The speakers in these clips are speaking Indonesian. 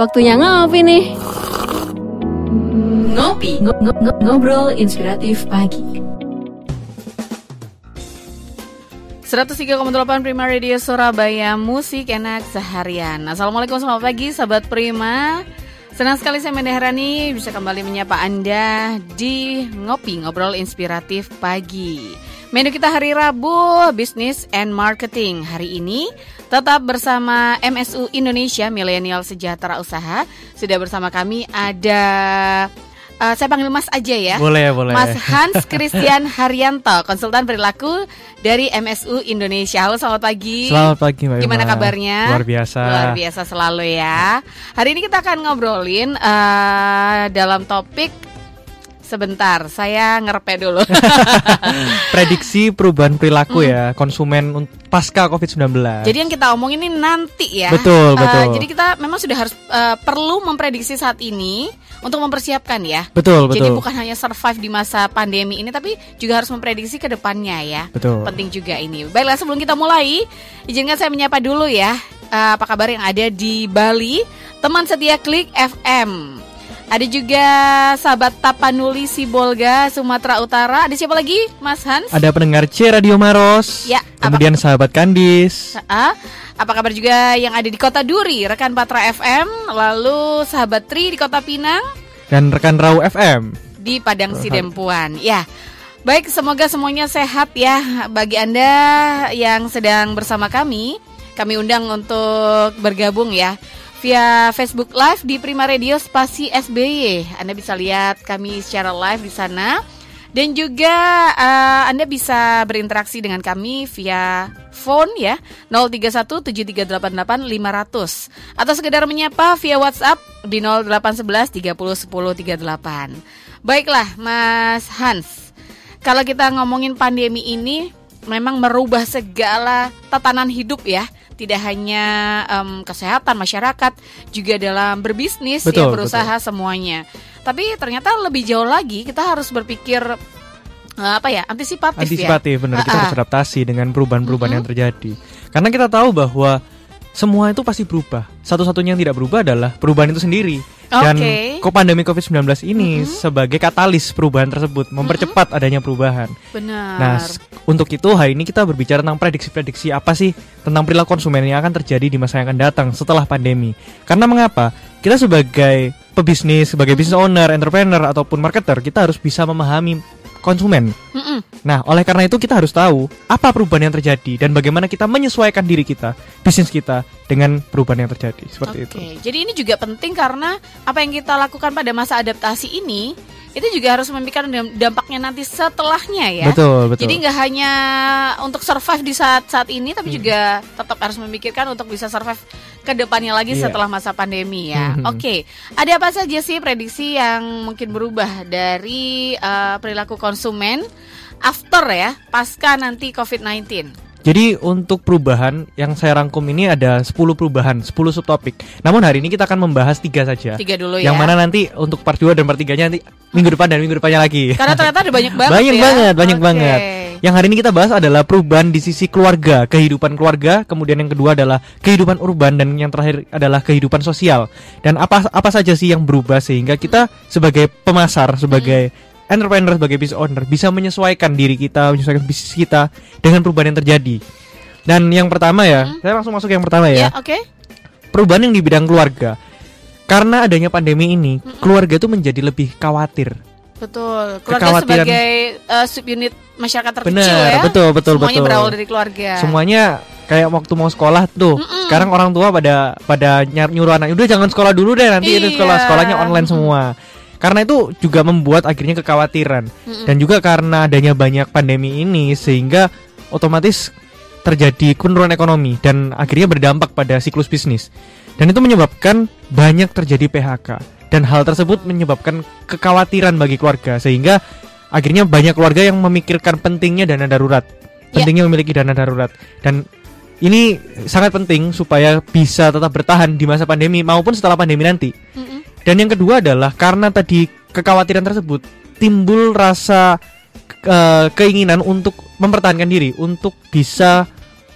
Waktunya ngopi nih. Ngopi, ngo- ngo- ngo- ngobrol inspiratif pagi. 103,8 Prima Radio Surabaya Musik enak seharian Assalamualaikum selamat pagi sahabat Prima Senang sekali saya Menda Herani bisa kembali menyapa Anda di Ngopi Ngobrol Inspiratif Pagi Menu kita hari Rabu, Business and Marketing Hari ini tetap bersama MSU Indonesia Milenial Sejahtera Usaha Sudah bersama kami ada eh, saya panggil Mas aja ya Boleh, boleh. Mas Hans Christian Haryanto, konsultan perilaku dari MSU Indonesia. Halo, selamat pagi. Selamat pagi Mbak Gimana kabarnya? Luar biasa. Luar biasa selalu ya. Hari ini kita akan ngobrolin eh, dalam topik sebentar. Saya ngerepe dulu. Prediksi perubahan perilaku ya konsumen un- pasca COVID-19. Hmm. Jadi yang kita omongin ini nanti ya. Betul, Eh, betul. jadi kita memang sudah harus eh, perlu memprediksi saat ini untuk mempersiapkan ya. betul, Jadi betul. bukan hanya survive di masa pandemi ini tapi juga harus memprediksi ke depannya ya. Betul. Penting juga ini. Baiklah sebelum kita mulai, izinkan saya menyapa dulu ya. eh, apa kabar yang ada di Bali? Teman setia Klik FM. Ada juga sahabat Tapanuli Sibolga Sumatera Utara. Ada siapa lagi? Mas Hans? Ada pendengar C Radio Maros. Ya, apa- Kemudian sahabat Kandis. Ah, apa kabar juga yang ada di Kota Duri, rekan Patra FM, lalu sahabat Tri di Kota Pinang, Dan rekan Rau FM. di Padang Sidempuan. Ya. Baik, semoga semuanya sehat ya bagi Anda yang sedang bersama kami. Kami undang untuk bergabung ya via Facebook Live di Prima Radio Spasi SBY. Anda bisa lihat kami secara live di sana. Dan juga eh, Anda bisa berinteraksi dengan kami via phone ya 0317388500 atau sekedar menyapa via WhatsApp di 0811 30 10 38. Baiklah Mas Hans. Kalau kita ngomongin pandemi ini memang merubah segala tatanan hidup ya. Tidak hanya em, kesehatan masyarakat, juga dalam berbisnis ya Betul, berusaha semuanya. Tapi ternyata lebih jauh lagi kita harus berpikir eh, apa ya antisipatif, ya. Antisipatif benar kita Ah, ah. harus adaptasi dengan perubahan-perubahan yang terjadi. Karena kita tahu bahwa semua itu pasti berubah. Satu-satunya yang tidak berubah adalah perubahan itu sendiri. Dan kok pandemi COVID-19 ini sebagai katalis perubahan tersebut, mempercepat adanya perubahan. Benar. Nah, untuk itu hari ini kita berbicara tentang prediksi-prediksi apa sih tentang perilaku konsumen yang akan terjadi di masa yang akan datang setelah pandemi. Karena mengapa? Kita sebagai pebisnis, sebagai business owner, entrepreneur ataupun marketer, kita harus bisa memahami konsumen. Mm-mm. Nah, oleh karena itu kita harus tahu apa perubahan yang terjadi dan bagaimana kita menyesuaikan diri kita, bisnis kita dengan perubahan yang terjadi. Seperti Oke, itu. jadi ini juga penting karena apa yang kita lakukan pada masa adaptasi ini itu juga harus memikirkan dam- dampaknya nanti setelahnya ya. Betul, betul. Jadi nggak hanya untuk survive di saat saat ini, tapi juga tetap harus memikirkan untuk bisa survive ke depannya lagi Iya. setelah masa pandemi ya. Mhm. Oke, ada apa saja sih prediksi yang mungkin berubah dari eh, perilaku konsumen after ya pasca nanti COVID-19? Jadi untuk perubahan yang saya rangkum ini ada 10 perubahan, 10 subtopik. Namun hari ini kita akan membahas tiga saja. Tiga dulu ya. Yang mana nanti untuk part 2 dan part 3-nya nanti minggu depan dan minggu depannya lagi. Karena ternyata ada banyak banget banyak ya. banget, banyak Oke. banget. Yang hari ini kita bahas adalah perubahan di sisi keluarga, kehidupan keluarga, kemudian yang kedua adalah kehidupan urban dan yang terakhir adalah kehidupan sosial. Dan apa apa saja sih yang berubah sehingga kita sebagai pemasar, sebagai entrepreneur, sebagai business owner bisa menyesuaikan diri kita, menyesuaikan bisnis kita dengan perubahan yang terjadi. Dan yang pertama ya, saya langsung masuk yang pertama Ya, ya oke. perubahan yang di bidang keluarga. Karena adanya pandemi ini, keluarga itu menjadi lebih khawatir. Betul. Keluarga sebagai uh, subunit masyarakat terkecil Benar, ya. betul, betul, Semuanya betul. berawal dari keluarga. Semuanya kayak waktu mau sekolah tuh. Sekarang orang tua pada pada nyuruh anak, udah jangan sekolah dulu deh nanti itu Iya. sekolah sekolahnya online semua. Karena itu juga membuat akhirnya kekhawatiran dan juga karena adanya banyak pandemi ini sehingga otomatis terjadi penurunan ekonomi dan akhirnya berdampak pada siklus bisnis. Dan itu menyebabkan banyak terjadi PHK dan hal tersebut menyebabkan kekhawatiran bagi keluarga sehingga akhirnya banyak keluarga yang memikirkan pentingnya dana darurat. Ya. Pentingnya memiliki dana darurat dan ini sangat penting supaya bisa tetap bertahan di masa pandemi maupun setelah pandemi nanti. Mm-mm. Dan yang kedua adalah karena tadi kekhawatiran tersebut timbul rasa eh, keinginan untuk mempertahankan diri, untuk bisa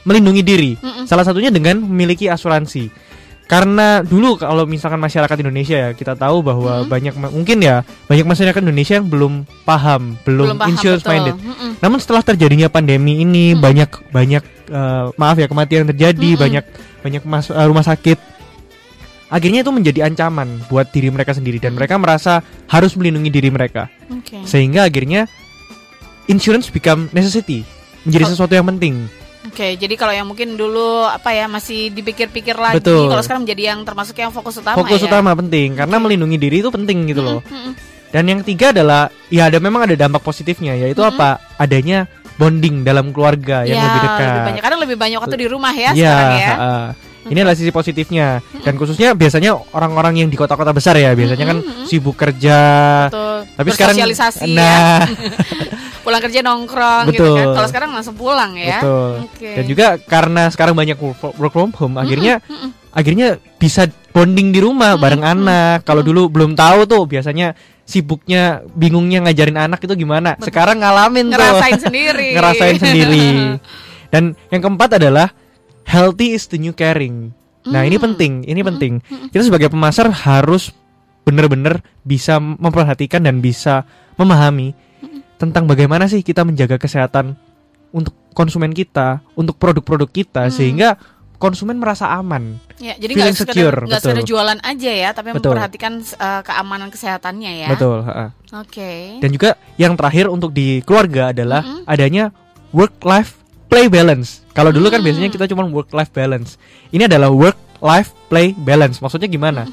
melindungi diri. Mm-mm. Salah satunya dengan memiliki asuransi. karena dulu kalau misalkan masyarakat Indonesia ya kita tahu bahwa Mm-mm. banyak mungkin ya banyak masyarakat Indonesia yang belum paham belum, paham, insurance betul. minded Mm-mm. namun setelah terjadinya pandemi ini Mm-mm. banyak banyak eh, maaf ya kematian terjadi Mm-mm. banyak banyak mas- eh, rumah sakit akhirnya itu menjadi ancaman buat diri mereka sendiri dan Mm. mereka merasa harus melindungi diri mereka Oke. sehingga akhirnya insurance become necessity menjadi Oh. sesuatu yang penting Oke, jadi kalau yang mungkin dulu apa ya masih dipikir-pikir lagi, Betul. kalau sekarang menjadi yang termasuk yang fokus utama fokus ya. utama penting karena melindungi diri itu penting gitu loh Mm-mm, mm-mm. Dan yang ketiga adalah ya ada memang ada dampak positifnya yaitu Mm-mm. apa? Adanya bonding dalam keluarga yang Ya, lebih dekat. banyak karena lebih banyak waktu di rumah ya Iya, sekarang ya. Ini adalah sisi positifnya dan khususnya biasanya orang-orang yang di kota-kota besar ya biasanya kan sibuk kerja. Betul. Tapi sekarang ya. nah, Pulang kerja nongkrong gitu Betul. kan. Kalau sekarang langsung pulang ya. betul. Oke. Dan juga karena sekarang banyak work from home akhirnya akhirnya bisa bonding di rumah bareng anak. Kalau dulu belum tahu tuh biasanya sibuknya bingungnya ngajarin anak itu gimana. Sekarang ngalamin tuh. ngerasain sendiri. ngerasain sendiri. Dan yang keempat adalah healthy is the new caring. Nah, ini Hmm. penting, ini penting. Kita sebagai pemasar harus benar-benar bisa memperhatikan dan bisa memahami tentang bagaimana sih kita menjaga kesehatan untuk konsumen kita, untuk produk-produk kita Hmm. sehingga konsumen merasa aman. Ya, jadi nggak sekedar secure, nggak sekedar jualan aja ya, tapi Betul. memperhatikan uh, keamanan kesehatannya ya. Betul. Oke. Dan juga yang terakhir untuk di keluarga adalah Mm-mm. adanya work life play balance. Kalau dulu kan Mm. biasanya kita cuma work life balance. Ini adalah work life play balance. Maksudnya gimana?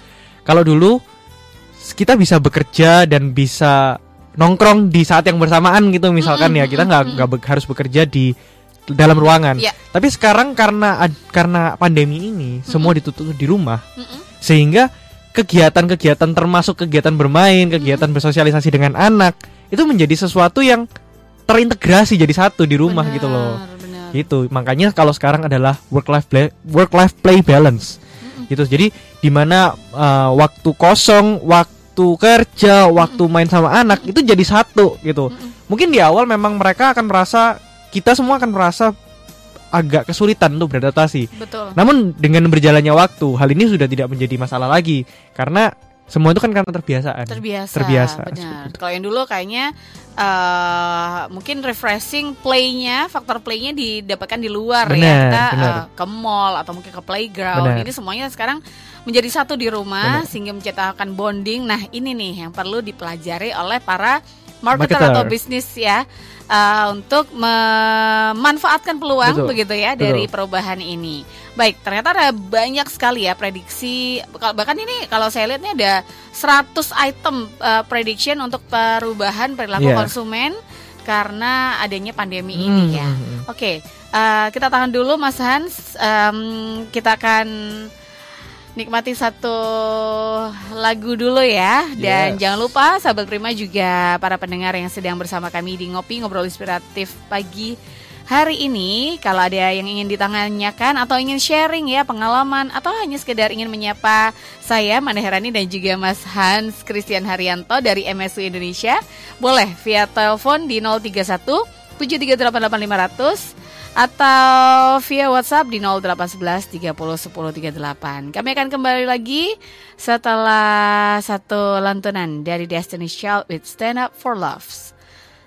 Kalau dulu kita bisa bekerja dan bisa nongkrong di saat yang bersamaan gitu misalkan ya kita nggak nggak be- harus bekerja di dalam ruangan. Ya. Tapi sekarang karena karena pandemi ini semua ditutup di rumah sehingga kegiatan-kegiatan termasuk kegiatan bermain, kegiatan bersosialisasi dengan anak itu menjadi sesuatu yang terintegrasi jadi satu di rumah Benar, gitu loh. Benar. Gitu. Makanya kalau sekarang adalah work life play work life play balance. Gitu. Jadi di mana uh, waktu kosong, waktu kerja, waktu main sama anak itu jadi satu gitu. Mungkin di awal memang mereka akan merasa kita semua akan merasa agak kesulitan untuk beradaptasi. Betul. Namun dengan berjalannya waktu, hal ini sudah tidak menjadi masalah lagi karena semua itu kan karena terbiasaan. Terbiasa. Terbiasa, Benar. Kalau yang dulu kayaknya eh mungkin refreshing playnya, faktor playnya didapatkan di luar ya. Benar, Kita benar. eh, ke mall atau mungkin ke playground. Benar. Ini semuanya sekarang menjadi satu di rumah Benar. sehingga menciptakan bonding. Nah, ini nih yang perlu dipelajari oleh para marketer, Marketer. atau bisnis ya eh, untuk memanfaatkan peluang Betul. begitu ya Betul. dari perubahan ini. Baik, ternyata ada banyak sekali ya prediksi. Bahkan ini kalau saya lihat ini ada 100 item uh, prediction untuk perubahan perilaku Iya. konsumen karena adanya pandemi Hmm, ini ya. hmm, hmm. Oke, uh, kita tahan dulu Mas Hans. Em, kita akan nikmati satu lagu dulu ya. Dan Yes. jangan lupa sahabat Prima juga para pendengar yang sedang bersama kami di Ngopi Ngobrol Inspiratif pagi hari ini. Kalau ada yang ingin ditanyakan atau ingin sharing ya pengalaman atau hanya sekedar ingin menyapa saya Manda Herani dan juga Mas Hans Christian Haryanto dari MSU Indonesia, boleh via telepon di 031 7388500 atau via WhatsApp di 0811 30 10 38. Kami akan kembali lagi setelah satu lantunan dari Destiny's Child with Stand Up for Loves.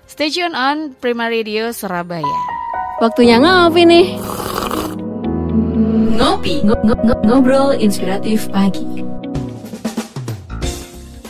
Stay tune on Prima Radio Surabaya. Waktunya ngopi nih. Ngopi, ngo- ngo- ngo- ngobrol inspiratif pagi.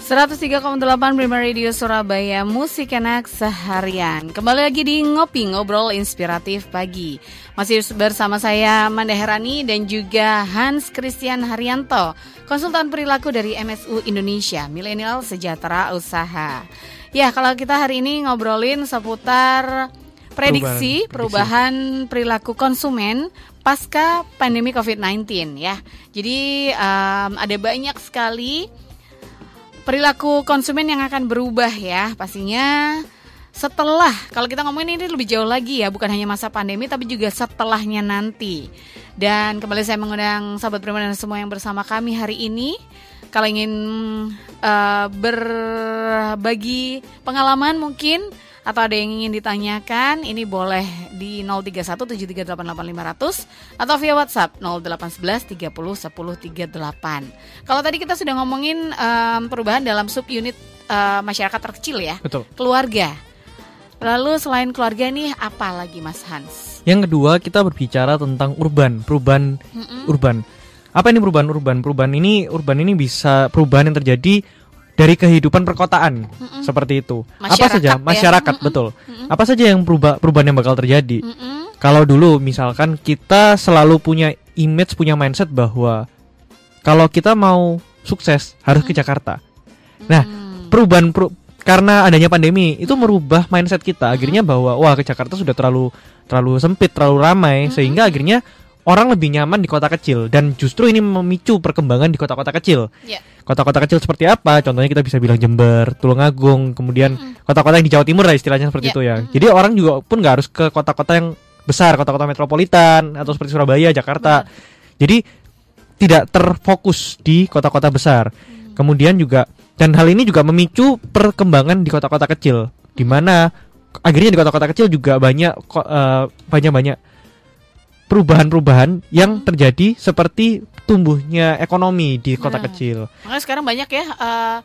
103,8 Prima Radio Surabaya Musik enak seharian. Kembali lagi di Ngopi Ngobrol Inspiratif Pagi. Masih bersama saya Manda Herani dan juga Hans Christian Haryanto Konsultan perilaku dari MSU Indonesia Milenial Sejahtera Usaha. Ya kalau kita hari ini ngobrolin seputar prediksi perubahan, perilaku konsumen pasca pandemi COVID-19 ya. Jadi em, ada banyak sekali perilaku konsumen yang akan berubah ya. Pastinya setelah kalau kita ngomongin ini lebih jauh lagi ya bukan hanya masa pandemi tapi juga setelahnya nanti. Dan kembali saya mengundang sahabat prima dan semua yang bersama kami hari ini. Kalau ingin eh, berbagi pengalaman mungkin atau ada yang ingin ditanyakan, ini boleh di 0317388500 atau via WhatsApp 0811 30 10 38. Kalau tadi kita sudah ngomongin em, perubahan dalam subunit eh, masyarakat terkecil ya, Betul. keluarga. Lalu selain keluarga nih apa lagi Mas Hans? Yang kedua kita berbicara tentang urban, perubahan Mm-mm. urban. Apa ini perubahan urban? Perubahan ini urban ini bisa perubahan yang terjadi dari kehidupan perkotaan Mm-mm. seperti itu. apa Masyarakat saja ya. masyarakat Mm-mm. betul. Mm-mm. Apa saja yang berubah perubahan yang bakal terjadi? Mm-mm. Kalau dulu misalkan kita selalu punya image, punya mindset bahwa kalau kita mau sukses harus ke Jakarta. Nah, Mm. Perubahan peru- karena adanya pandemi itu merubah mindset kita akhirnya bahwa wah ke Jakarta sudah terlalu terlalu sempit, terlalu ramai sehingga akhirnya orang lebih nyaman di kota kecil dan justru ini memicu perkembangan di kota-kota kecil. Ya. Kota-kota kecil seperti apa? Contohnya kita bisa bilang Jember, Tulungagung, kemudian kota-kota yang di Jawa Timur lah istilahnya seperti Ya. itu ya. Jadi orang juga pun nggak harus ke kota-kota yang besar, kota-kota metropolitan atau seperti Surabaya, Jakarta. Jadi tidak terfokus di kota-kota besar. Kemudian juga dan hal ini juga memicu perkembangan di kota-kota kecil di mana akhirnya di kota-kota kecil juga banyak ko- eh, banyak-banyak perubahan-perubahan yang terjadi seperti tumbuhnya ekonomi di kota Nah. kecil. Makanya sekarang banyak ya eh,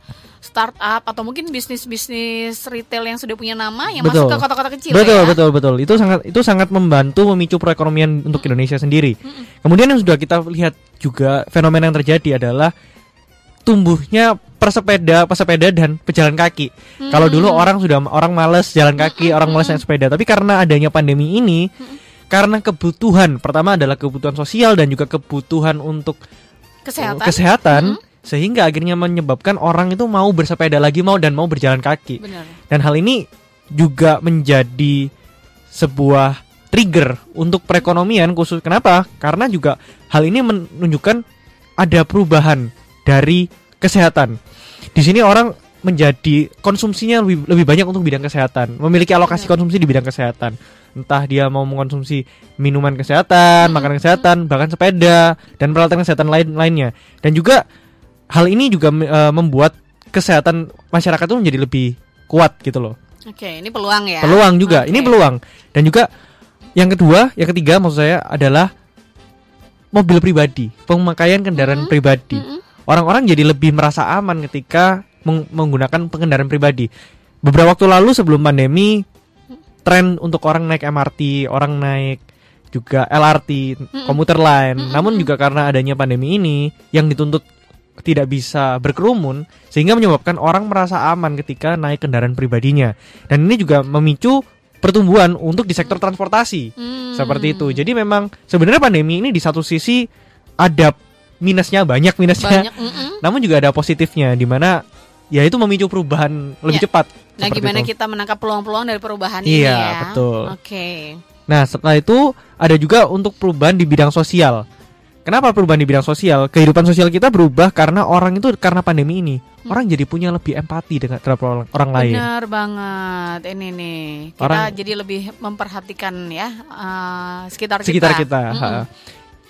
startup atau mungkin bisnis-bisnis retail yang sudah punya nama yang Betul. masuk ke kota-kota kecil betul, ya. betul, betul. Itu sangat itu sangat membantu memicu perekonomian untuk Indonesia sendiri. Kemudian yang sudah kita lihat juga fenomena yang terjadi adalah tumbuhnya persepeda, pesepeda dan pejalan kaki. Kalau dulu orang sudah orang males jalan kaki, orang males naik sepeda, tapi karena adanya pandemi ini, karena kebutuhan pertama adalah kebutuhan sosial dan juga kebutuhan untuk Kesehatan. kesehatan, sehingga akhirnya menyebabkan orang itu mau bersepeda lagi mau dan mau berjalan kaki. Benar. Dan hal ini juga menjadi sebuah trigger untuk perekonomian khusus kenapa? Karena juga hal ini menunjukkan ada perubahan dari kesehatan. Di sini orang menjadi konsumsinya lebih, lebih banyak untuk bidang kesehatan, memiliki alokasi konsumsi di bidang kesehatan. Entah dia mau mengkonsumsi minuman kesehatan, makanan kesehatan, bahkan sepeda dan peralatan kesehatan lain lainnya. Dan juga hal ini juga eh, membuat kesehatan masyarakat itu menjadi lebih kuat gitu loh. Oke, ini peluang ya. Peluang juga. Oke. Ini peluang. Dan juga yang kedua, yang ketiga maksud saya adalah mobil pribadi, pemakaian kendaraan pribadi. Orang-orang jadi lebih merasa aman ketika meng- menggunakan pengendaraan pribadi. Beberapa waktu lalu sebelum pandemi, tren untuk orang naik MRT, orang naik juga LRT, komuter lain. Namun juga karena adanya pandemi ini yang dituntut tidak bisa berkerumun sehingga menyebabkan orang merasa aman ketika naik kendaraan pribadinya. Dan ini juga memicu pertumbuhan untuk di sektor transportasi. Hmm. Seperti itu. Jadi memang sebenarnya pandemi ini di satu sisi ada minusnya banyak minusnya. Banyak. Namun juga ada positifnya di mana ya itu memicu perubahan lebih Ya. cepat. Nah, gimana itu. kita menangkap peluang-peluang dari perubahan ini Iya, ya? betul. Oke. Nah, setelah itu ada juga untuk perubahan di bidang sosial. Kenapa perubahan di bidang sosial? Kehidupan sosial kita berubah karena orang itu karena pandemi ini. Orang jadi punya lebih empati dengan terhadap orang, orang lain. Benar banget ini nih. Kita Orang- jadi lebih memperhatikan ya eh, sekitar kita. Sekitar kita. Ha.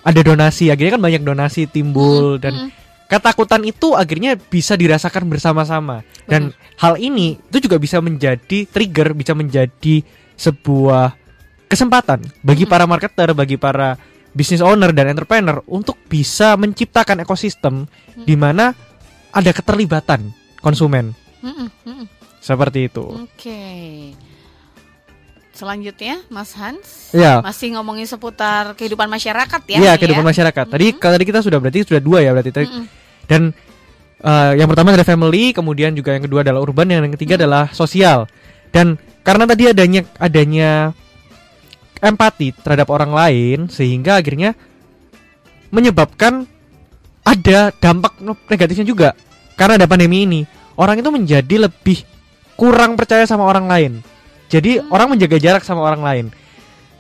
Ada donasi, akhirnya kan banyak donasi timbul dan ketakutan itu akhirnya bisa dirasakan bersama-sama. Dan hal ini itu juga bisa menjadi trigger, bisa menjadi sebuah kesempatan bagi para marketer, bagi para business owner dan entrepreneur untuk bisa menciptakan ekosistem di mana ada keterlibatan konsumen. Seperti itu. Oke. Selanjutnya, Mas Hans Ya. masih ngomongin seputar kehidupan masyarakat ya. Iya, kehidupan ya? masyarakat. Tadi kalau tadi kita sudah berarti sudah dua ya berarti. Tadi. Mm-mm. Dan eh, yang pertama adalah family, kemudian juga yang kedua adalah urban, yang ketiga adalah sosial. Dan karena tadi adanya adanya empati terhadap orang lain sehingga akhirnya menyebabkan ada dampak negatifnya juga. Karena ada pandemi ini, orang itu menjadi lebih kurang percaya sama orang lain. Jadi orang menjaga jarak sama orang lain.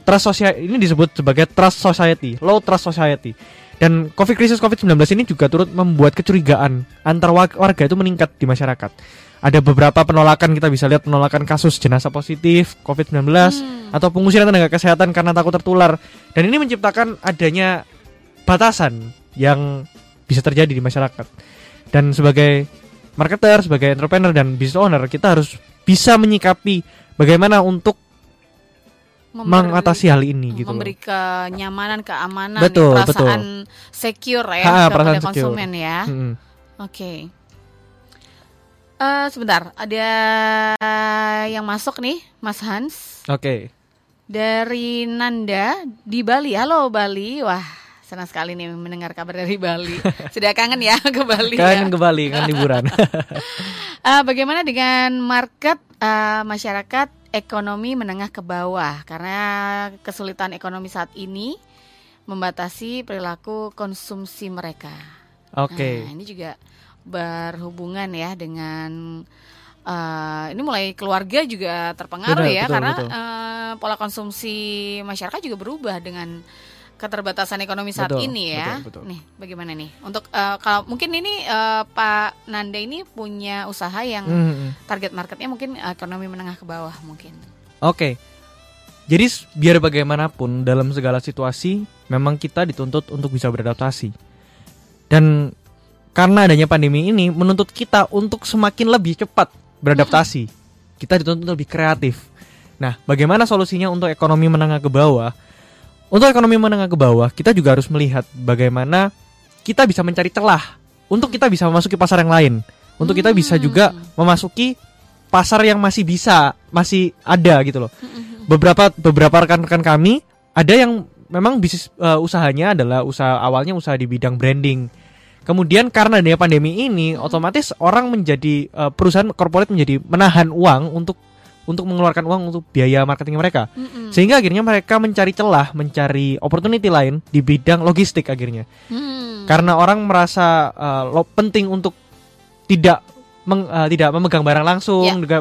Trust society ini disebut sebagai trust society, low trust society. Dan COVID krisis COVID-19 ini juga turut membuat kecurigaan antar wa- warga itu meningkat di masyarakat. Ada beberapa penolakan kita bisa lihat penolakan kasus jenazah positif COVID-19 atau pengusiran tenaga kesehatan karena takut tertular. Dan ini menciptakan adanya batasan yang bisa terjadi di masyarakat. Dan sebagai marketer, sebagai entrepreneur dan business owner, kita harus bisa menyikapi bagaimana untuk Memberi- mengatasi hal ini gitu loh. memberi kenyamanan, keamanan, Betul, ya, perasaan secure ya Ha, kepada perasaan secure. konsumen ya. Mm-mm. Oke. Eh, sebentar, ada yang masuk nih, Mas Hans Oke. dari Nanda di Bali. Halo Bali, wah senang sekali nih mendengar kabar dari Bali. Sudah kangen ya ke Bali Kangen ya. ke Bali kan liburan. Eh, bagaimana dengan market eh, masyarakat ekonomi menengah ke bawah? Karena kesulitan ekonomi saat ini membatasi perilaku konsumsi mereka. Oke. Nah, ini juga berhubungan ya dengan eh, ini mulai keluarga juga terpengaruh Benar, ya betul, karena betul. eh, pola konsumsi masyarakat juga berubah dengan keterbatasan ekonomi saat Betul, ini ya. betul, betul. Nih, bagaimana nih? Untuk eh, kalau mungkin ini eh, Pak Nanda ini punya usaha yang Mm-mm. target marketnya mungkin ekonomi menengah ke bawah mungkin. Oke. Jadi s- biar bagaimanapun dalam segala situasi memang kita dituntut untuk bisa beradaptasi. Dan karena adanya pandemi ini menuntut kita untuk semakin lebih cepat beradaptasi. Kita dituntut lebih kreatif. Nah, bagaimana solusinya untuk ekonomi menengah ke bawah? Untuk ekonomi menengah ke bawah, kita juga harus melihat bagaimana kita bisa mencari celah untuk kita bisa memasuki pasar yang lain. Untuk kita bisa juga memasuki pasar yang masih bisa, masih ada gitu loh. Beberapa beberapa rekan-rekan kami ada yang memang bisnis eh, usahanya adalah usaha awalnya usaha di bidang branding. Kemudian karena adanya pandemi ini, otomatis orang menjadi eh, perusahaan korporat menjadi menahan uang untuk untuk mengeluarkan uang untuk biaya marketing mereka. Mm-mm. Sehingga akhirnya mereka mencari celah, mencari opportunity lain di bidang logistik akhirnya. Mm. Karena orang merasa eh, lo penting untuk tidak meng- eh, tidak memegang barang langsung, Ya. juga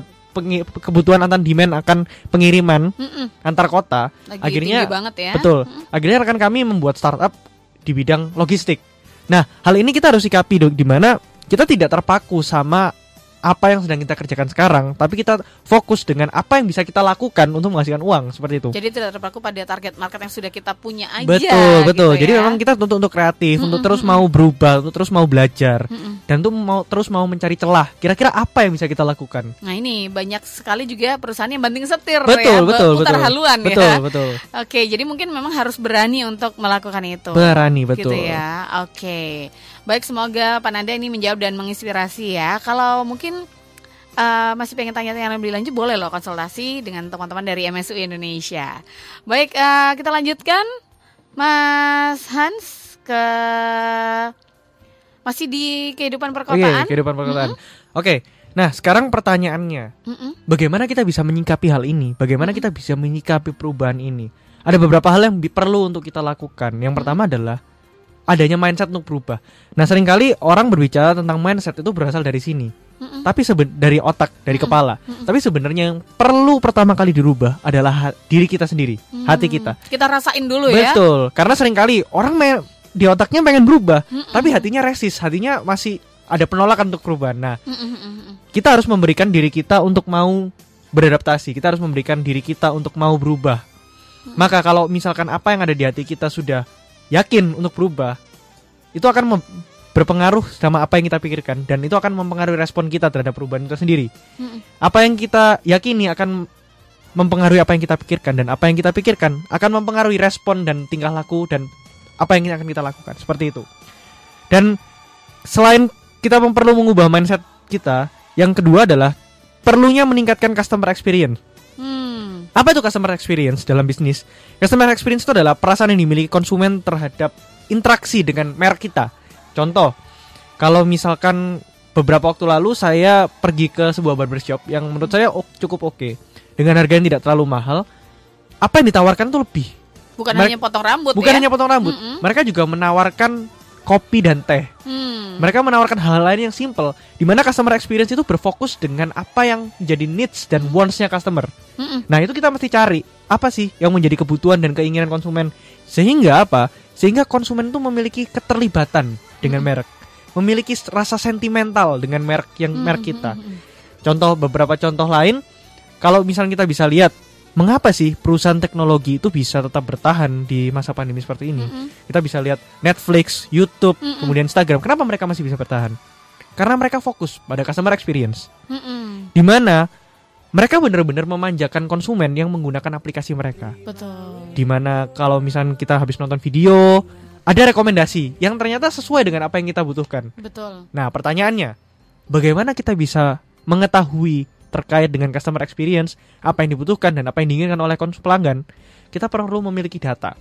kebutuhan antar demand akan pengiriman Mm-mm. antar kota. Lagi Akhirnya- banget ya. Betul. Akhirnya rekan kami membuat startup di bidang logistik. Nah, hal ini kita harus sikapi di mana kita tidak terpaku sama apa yang sedang kita kerjakan sekarang, tapi kita fokus dengan apa yang bisa kita lakukan untuk menghasilkan uang seperti itu. Jadi tidak terpaku pada target market yang sudah kita punya aja. betul, betul. gitu Jadi ya. memang kita tuntut untuk kreatif, untuk Mm-mm, terus mau berubah, untuk terus mau belajar, Mm-mm. dan tuh mau terus mau mencari celah. Kira-kira apa yang bisa kita lakukan? Nah ini banyak sekali juga perusahaan yang banting setir Betul, ya, betul, putar betul. haluan Betul, ya. betul. Oke, jadi mungkin memang harus berani untuk melakukan itu. Berani, betul. Gitu ya. Oke. Baik, semoga Pak Nanda ini menjawab dan menginspirasi ya. Kalau mungkin eh, masih pengen tanya-tanya lebih lanjut boleh loh konsultasi dengan teman-teman dari MSU Indonesia. Baik, eh, kita lanjutkan Mas Hans ke masih di kehidupan Oke, perkotaan. kehidupan perkotaan. Oke. Nah, sekarang pertanyaannya, Mm-mm. bagaimana kita bisa menyikapi hal ini? Bagaimana kita bisa menyikapi perubahan ini? Ada beberapa hal yang perlu untuk kita lakukan. Yang pertama adalah adanya mindset untuk berubah. Nah, sering kali orang berbicara tentang mindset itu berasal dari sini. Mm-mm. Tapi seben dari otak, dari kepala. Tapi sebenarnya yang perlu pertama kali dirubah adalah ha- diri kita sendiri, hati Hmm, kita. Kita rasain dulu ya. Betul. Karena sering kali orang me- di otaknya pengen berubah, Mm-mm. tapi hatinya resist, hatinya masih ada penolakan untuk perubahan. Nah, Mm-mm, mm-mm. kita harus memberikan diri kita untuk mau beradaptasi. Kita harus memberikan diri kita untuk mau berubah. Maka kalau misalkan apa yang ada di hati kita sudah yakin untuk berubah, itu akan berpengaruh sama apa yang kita pikirkan dan itu akan mempengaruhi respon kita terhadap perubahan itu sendiri. Mm-mm. Apa yang kita yakini akan mempengaruhi apa yang kita pikirkan dan apa yang kita pikirkan akan mempengaruhi respon dan tingkah laku dan apa yang akan kita lakukan seperti itu. Dan selain kita perlu mengubah mindset kita, yang kedua adalah perlunya meningkatkan customer experience. Hmm. Apa itu customer experience dalam bisnis? Customer experience itu adalah perasaan yang dimiliki konsumen terhadap interaksi dengan merek kita. Contoh, kalau misalkan beberapa waktu lalu saya pergi ke sebuah barbershop yang menurut saya cukup oke dengan harga yang tidak terlalu mahal, apa yang ditawarkan itu lebih. Bukan Mereka- hanya potong rambut Bukan ya. hanya potong rambut, Mm-mm. mereka juga menawarkan kopi dan teh. Hmm. Mereka menawarkan hal lain yang simple, di mana customer experience itu berfokus dengan apa yang menjadi needs dan wants-nya customer. Mm-mm. Nah itu kita mesti cari apa sih yang menjadi kebutuhan dan keinginan konsumen sehingga apa? Sehingga konsumen itu memiliki keterlibatan dengan merek, memiliki rasa sentimental dengan merek yang merek kita. Mm-mm. Contoh beberapa contoh lain, kalau misalnya kita bisa lihat mengapa sih perusahaan teknologi itu bisa tetap bertahan di masa pandemi seperti ini? Mm-mm. Kita bisa lihat Netflix, YouTube, Mm-mm. kemudian Instagram. Kenapa mereka masih bisa bertahan? Karena mereka fokus pada customer experience Mm-mm. di mana mereka benar-benar memanjakan konsumen yang menggunakan aplikasi mereka. Betul. Di mana kalau misalnya kita habis nonton video, ada rekomendasi yang ternyata sesuai dengan apa yang kita butuhkan. Betul. Nah, pertanyaannya, bagaimana kita bisa mengetahui terkait dengan customer experience, apa yang dibutuhkan dan apa yang diinginkan oleh konsumen pelanggan? Kita perlu memiliki data.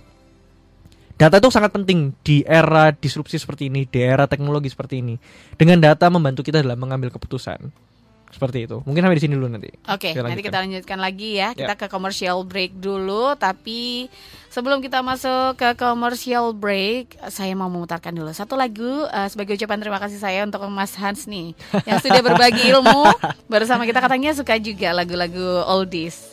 Data itu sangat penting di era disrupsi seperti ini, di era teknologi seperti ini. Dengan data membantu kita dalam mengambil keputusan. Seperti itu. Mungkin sampai di sini dulu nanti. Oke, Kita nanti kita lanjutkan lagi ya. Kita ke commercial break dulu, tapi sebelum kita masuk ke commercial break, saya mau memutarkan dulu satu lagu eh, sebagai ucapan terima kasih saya untuk Mas Hans nih yang sudah berbagi ilmu bersama kita katanya suka juga lagu-lagu oldies.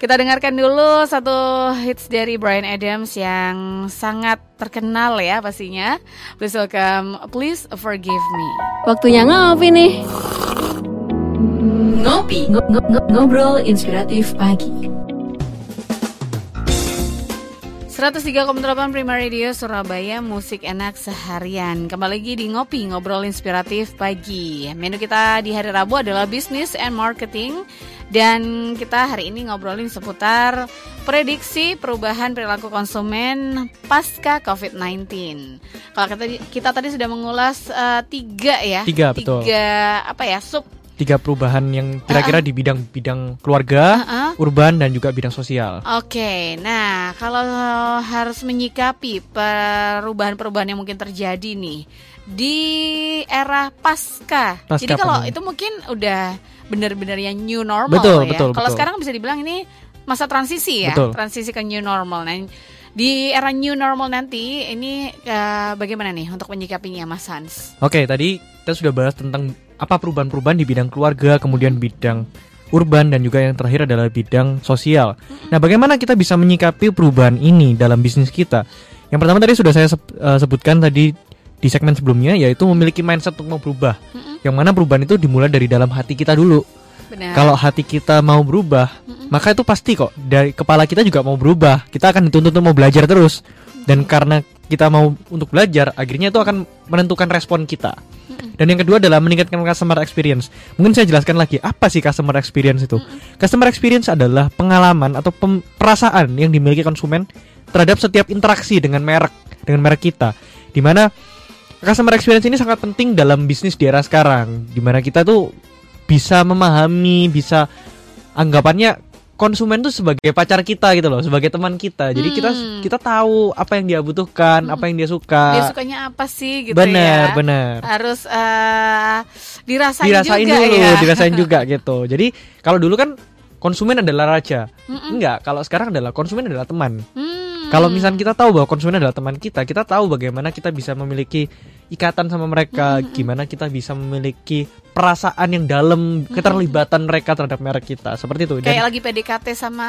Kita dengarkan dulu satu hits dari Brian Adams yang sangat terkenal ya pastinya. Please welcome, please forgive me. Waktunya ngopi nih. Ngopi, Ngo- ngo- ngo- ngobrol inspiratif pagi. 103,8 Prima Radio Surabaya Musik enak seharian. Kembali lagi di Ngopi Ngobrol Inspiratif Pagi. Menu kita di hari Rabu adalah Business and Marketing. Dan kita hari ini ngobrolin seputar Prediksi perubahan perilaku konsumen pasca COVID-19 Kalau kita, kita tadi sudah mengulas eh, tiga ya. Tiga, betul. Tiga apa ya sub Tiga perubahan yang kira-kira di bidang-bidang keluarga, Uh-uh. urban dan juga bidang sosial. Oke, nah kalau harus menyikapi perubahan-perubahan yang mungkin terjadi nih di era pasca. Pasca Jadi kalau itu mungkin udah benar-benar yang new normal Betul, ya. betul, Kalau betul. sekarang bisa dibilang ini masa transisi ya, Betul. transisi ke new normal. Nah, di era new normal nanti ini eh, bagaimana nih untuk menyikapinya Mas Hans? Oke, tadi kita sudah bahas tentang apa perubahan-perubahan di bidang keluarga, kemudian bidang urban dan juga yang terakhir adalah bidang sosial. Nah, bagaimana kita bisa menyikapi perubahan ini dalam bisnis kita? Yang pertama tadi sudah saya eh, sebutkan tadi di segmen sebelumnya yaitu memiliki mindset untuk mau berubah. Yang mana perubahan itu dimulai dari dalam hati kita dulu. Benar. Kalau hati kita mau berubah, maka itu pasti kok dari kepala kita juga mau berubah. Kita akan dituntut untuk mau belajar terus. Dan karena kita mau untuk belajar, akhirnya itu akan menentukan respon kita. Dan yang kedua adalah meningkatkan customer experience. Mungkin saya jelaskan lagi apa sih customer experience itu. Customer experience adalah pengalaman atau pem- perasaan yang dimiliki konsumen terhadap setiap interaksi dengan merek, dengan merek kita. Di mana customer experience ini sangat penting dalam bisnis di era sekarang. Di mana kita tuh bisa memahami, bisa anggapannya konsumen tuh sebagai pacar kita gitu loh, sebagai teman kita. Jadi kita Hmm. kita tahu apa yang dia butuhkan, apa yang dia suka. Dia sukanya apa sih gitu benar, ya? benar. Harus eh, dirasain, Dirasain juga dulu, ya. dirasain juga gitu. Jadi kalau dulu kan konsumen adalah raja. Mm-mm. Enggak, kalau sekarang adalah konsumen adalah teman. Hmm. Kalau misalnya kita tahu bahwa konsumen adalah teman kita, kita tahu bagaimana kita bisa memiliki ikatan sama mereka, gimana kita bisa memiliki perasaan yang dalam, keterlibatan mereka terhadap merek kita, seperti itu. Dan- kayak lagi PDKT sama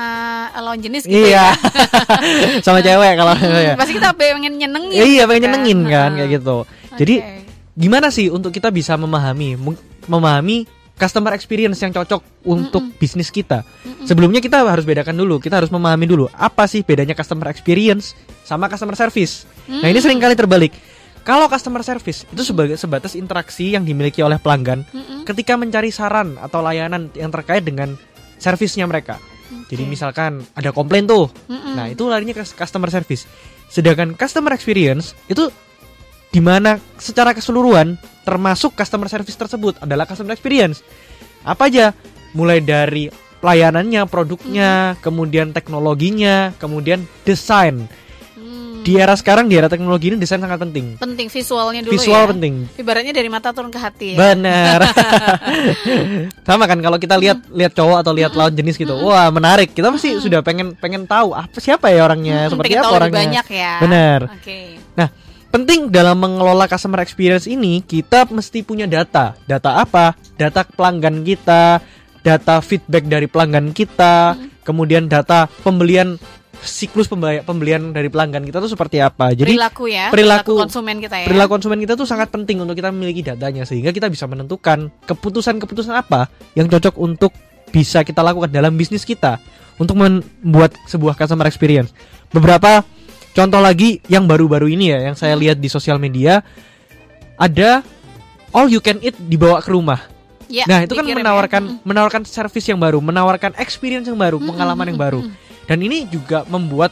lawan jenis gitu iya, ya. sama cewek kalau Hmm. Pasti kita pengen nyenengin. Iya, gitu pengen nyenengin kan Heeh. kayak gitu. Jadi Oke. gimana sih untuk kita bisa memahami mem- memahami customer experience yang cocok untuk bisnis kita. Sebelumnya kita harus bedakan dulu, kita harus memahami dulu apa sih bedanya customer experience sama customer service. Nah, ini sering kali terbalik. Kalau customer service itu sebagai sebatas interaksi yang dimiliki oleh pelanggan ketika mencari saran atau layanan yang terkait dengan servisnya mereka. Jadi misalkan ada komplain tuh. Nah, itu larinya ke customer service. Sedangkan customer experience itu di mana secara keseluruhan termasuk customer service tersebut adalah customer experience. Apa aja? Mulai dari pelayanannya, produknya, kemudian teknologinya, kemudian desain. Hmm. Di era sekarang, di era teknologi ini desain sangat penting. penting visualnya dulu Visual ya. penting. Ibaratnya dari mata turun ke hati ya. Benar. Sama kan kalau kita lihat lihat cowok atau lihat lawan jenis gitu. Wah, menarik. Kita pasti sudah pengen pengen tahu apa siapa ya orangnya, Hmm, seperti pengen apa tahu orangnya. banyak ya. Benar. Oke. Nah, penting dalam mengelola customer experience ini kita mesti punya data. Data apa? Data pelanggan kita, data feedback dari pelanggan kita, kemudian data pembelian siklus pembaya- pembelian dari pelanggan kita tuh seperti apa. Jadi perilaku ya, perilaku- konsumen kita ya. perilaku konsumen kita tuh sangat penting untuk kita memiliki datanya sehingga kita bisa menentukan keputusan-keputusan apa yang cocok untuk bisa kita lakukan dalam bisnis kita untuk membuat sebuah customer experience. Beberapa contoh lagi yang baru-baru ini ya yang saya lihat di sosial media ada all you can eat dibawa ke rumah. Ya, nah itu kan ya. menawarkan Mm-mm. menawarkan service yang baru, menawarkan experience yang baru, pengalaman yang baru. Dan ini juga membuat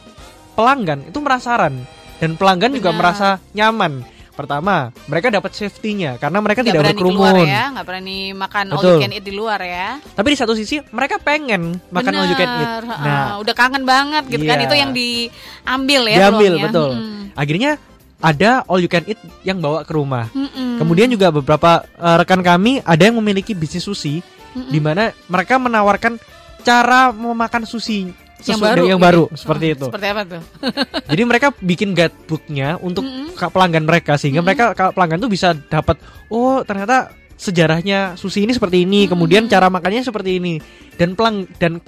pelanggan itu merasaran dan pelanggan juga Benar. merasa nyaman. Pertama, mereka dapat safety-nya karena mereka Nggak tidak berkerumun. ya, nggak berani makan all Betul. you can eat di luar ya. Tapi di satu sisi mereka pengen makan all you can eat. Bener, Nah, heeh. udah kangen banget gitu kan Iya. itu yang diambil ya diambil peluangnya. betul. Mm-mm. Akhirnya ada all you can eat yang bawa ke rumah. Mm-mm. Kemudian juga beberapa eh, rekan kami ada yang memiliki bisnis sushi di mana mereka menawarkan cara memakan sushi yang baru, yang gitu. baru seperti Oh, itu. Seperti apa tuh? Jadi mereka bikin guidebooknya untuk Mm-mm. ke pelanggan mereka sehingga Mm-mm. mereka kalau pelanggan tuh bisa dapat oh ternyata sejarahnya sushi ini seperti ini, Mm-mm. kemudian cara makannya seperti ini dan pelang dan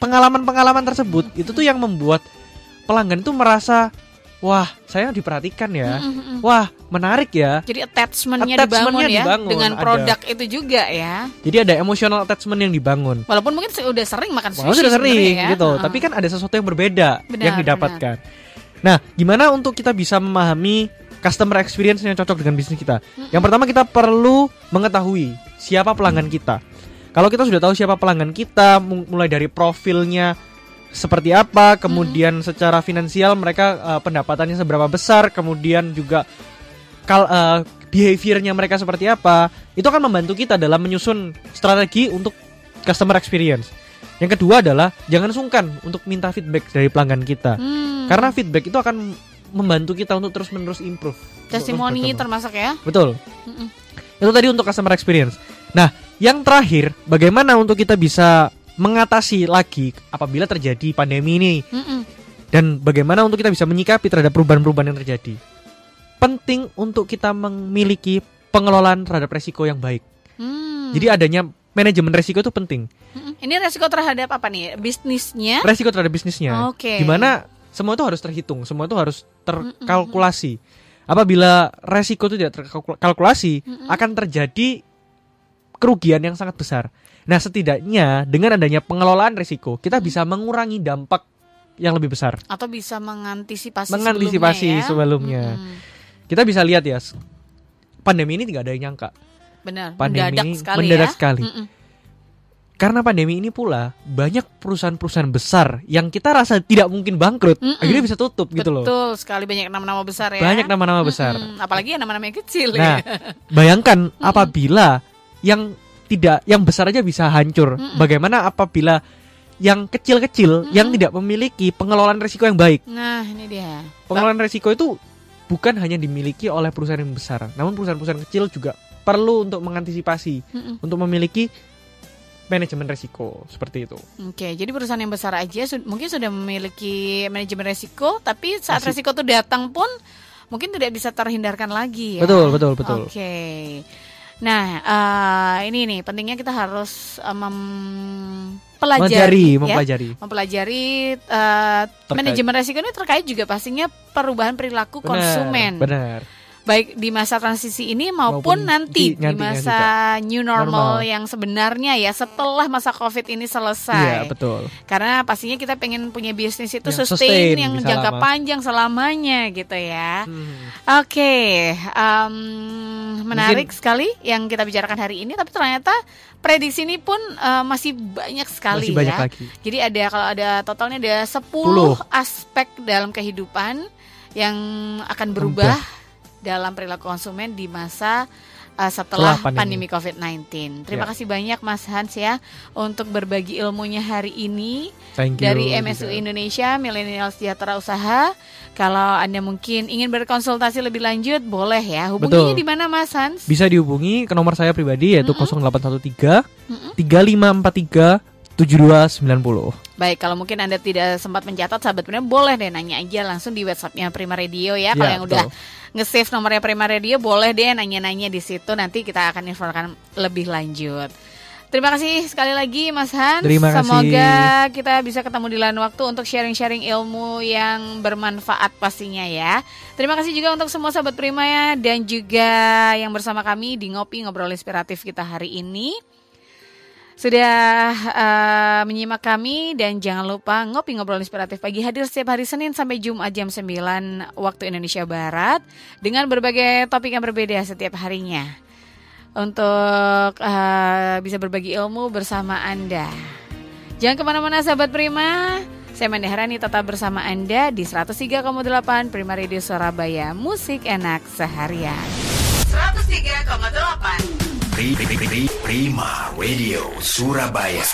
pengalaman-pengalaman tersebut itu tuh yang membuat pelanggan tuh merasa wah saya diperhatikan ya, Mm-mm. wah menarik ya. Jadi attachmentnya Attachment-nya dibangun ya dibangun, dengan ada. produk itu juga ya. Jadi ada emotional attachment yang dibangun. Walaupun mungkin se- udah sering makan sushi Wah, sudah sering ya. gitu, Heeh. tapi kan ada sesuatu yang berbeda Benar, yang didapatkan. Nah, gimana untuk kita bisa memahami customer experience yang cocok dengan bisnis kita? Yang pertama kita perlu mengetahui siapa pelanggan kita. Kalau kita sudah tahu siapa pelanggan kita, mu- mulai dari profilnya seperti apa, kemudian secara finansial mereka eh, pendapatannya seberapa besar, kemudian juga kal eh, behaviornya mereka seperti apa, itu akan membantu kita dalam menyusun strategi untuk customer experience. Yang kedua adalah jangan sungkan untuk minta feedback dari pelanggan kita. Hmm. Karena feedback itu akan membantu kita untuk terus-menerus improve. Untuk terus testimoni termasuk ya. Betul. Mm-mm. Itu tadi untuk customer experience. Nah, yang terakhir, bagaimana untuk kita bisa mengatasi lagi apabila terjadi pandemi ini Mm-mm. dan bagaimana untuk kita bisa menyikapi terhadap perubahan-perubahan yang terjadi. Penting untuk kita memiliki pengelolaan terhadap resiko yang baik. Hmm. Jadi adanya manajemen resiko itu penting. Mm-mm. Ini resiko terhadap apa nih? Bisnisnya? Resiko terhadap bisnisnya. Oke. Di mana semua itu harus terhitung, semua itu harus terkalkulasi. Apabila resiko itu tidak terkalkulasi, akan terjadi kerugian yang sangat besar. Nah, setidaknya dengan adanya pengelolaan risiko, kita bisa mengurangi dampak yang lebih besar. Atau bisa mengantisipasi Mengantisipasi sebelumnya. ya? sebelumnya. Mm-mm. Kita bisa lihat ya, pandemi ini tidak ada yang nyangka. Benar. Pandemi mendadak sekali mendadak ya. sekali. Mm-mm. Karena pandemi ini pula banyak perusahaan-perusahaan besar yang kita rasa tidak mungkin bangkrut, Mm-mm. akhirnya bisa tutup gitu loh. Betul sekali banyak nama-nama besar ya. Banyak nama-nama besar. Mm-mm. Apalagi yang nama-nama yang kecil Nah, ya. bayangkan apabila yang tidak yang besar aja bisa hancur. Mm-mm. Bagaimana apabila yang kecil-kecil yang tidak memiliki pengelolaan risiko yang baik. Nah, ini dia. Pengelolaan risiko itu bukan hanya dimiliki oleh perusahaan yang besar, namun perusahaan-perusahaan kecil juga perlu untuk mengantisipasi, Mm-mm. untuk memiliki manajemen risiko seperti itu. Oke, jadi perusahaan yang besar aja sud- mungkin sudah memiliki manajemen resiko, tapi saat Masih- resiko itu datang pun mungkin tidak bisa terhindarkan lagi ya. Betul, betul, betul. Oke. Nah, eh, ini nih pentingnya kita harus eh, mempelajari, Mempelajari, ya, mempelajari. mempelajari Terkait- manajemen resiko ini terkait juga pastinya perubahan perilaku Benar, konsumen. Benar. Baik di masa transisi ini maupun, Maupun nanti di- di, nantinya masa new normal, Normal. yang sebenarnya ya setelah masa covid ini Iya, selesai. betul. Karena pastinya kita pengen punya bisnis itu Yang sustain, sustain, yang jangka lama. panjang selamanya gitu ya. Hmm. Oke, em, menarik sekali yang kita bicarakan hari ini. Tapi ternyata prediksi ini pun eh, masih banyak sekali Masih banyak ya. lagi. Jadi ada kalau ada totalnya ada 10 10. aspek dalam kehidupan yang akan berubah dalam perilaku konsumen di masa uh, setelah, Setelah pandemi, pandemi. COVID-19. Terima Ya. kasih banyak Mas Hans ya untuk berbagi ilmunya hari ini Thank you. dari MSU juga. Indonesia Millennial Sejahtera Usaha. Kalau Anda mungkin ingin berkonsultasi lebih lanjut, boleh ya. Hubunginya di mana Mas Hans? Bisa dihubungi ke nomor saya pribadi yaitu 0813 Mm-mm. 3543 7290. Baik, kalau mungkin Anda tidak sempat mencatat, sahabat benar boleh deh nanya aja langsung di WhatsAppnya Prima Radio ya. Kalau Ya, yang betul. udah nge-save nomornya Prima Radio, boleh deh nanya-nanya di situ. Nanti kita akan informasikan lebih lanjut. Terima kasih sekali lagi Mas Hans. Terima kasih. Semoga kita bisa ketemu di lain waktu untuk sharing-sharing ilmu yang bermanfaat pastinya ya. Terima kasih juga untuk semua sahabat Prima ya dan juga yang bersama kami di Ngopi Ngobrol Inspiratif kita hari ini. Sudah eh, menyimak kami dan jangan lupa ngopi ngobrol inspiratif pagi hadir setiap hari Senin sampai Jumat jam 9 waktu Indonesia Barat dengan berbagai topik yang berbeda setiap harinya. untuk uh, bisa berbagi ilmu bersama Anda. Jangan ke mana-mana sahabat Prima. Saya Mandeharani tetap bersama Anda di 103,8 Prima Radio Surabaya. Musik enak seharian. 103,8 Prima Radio Surabaya.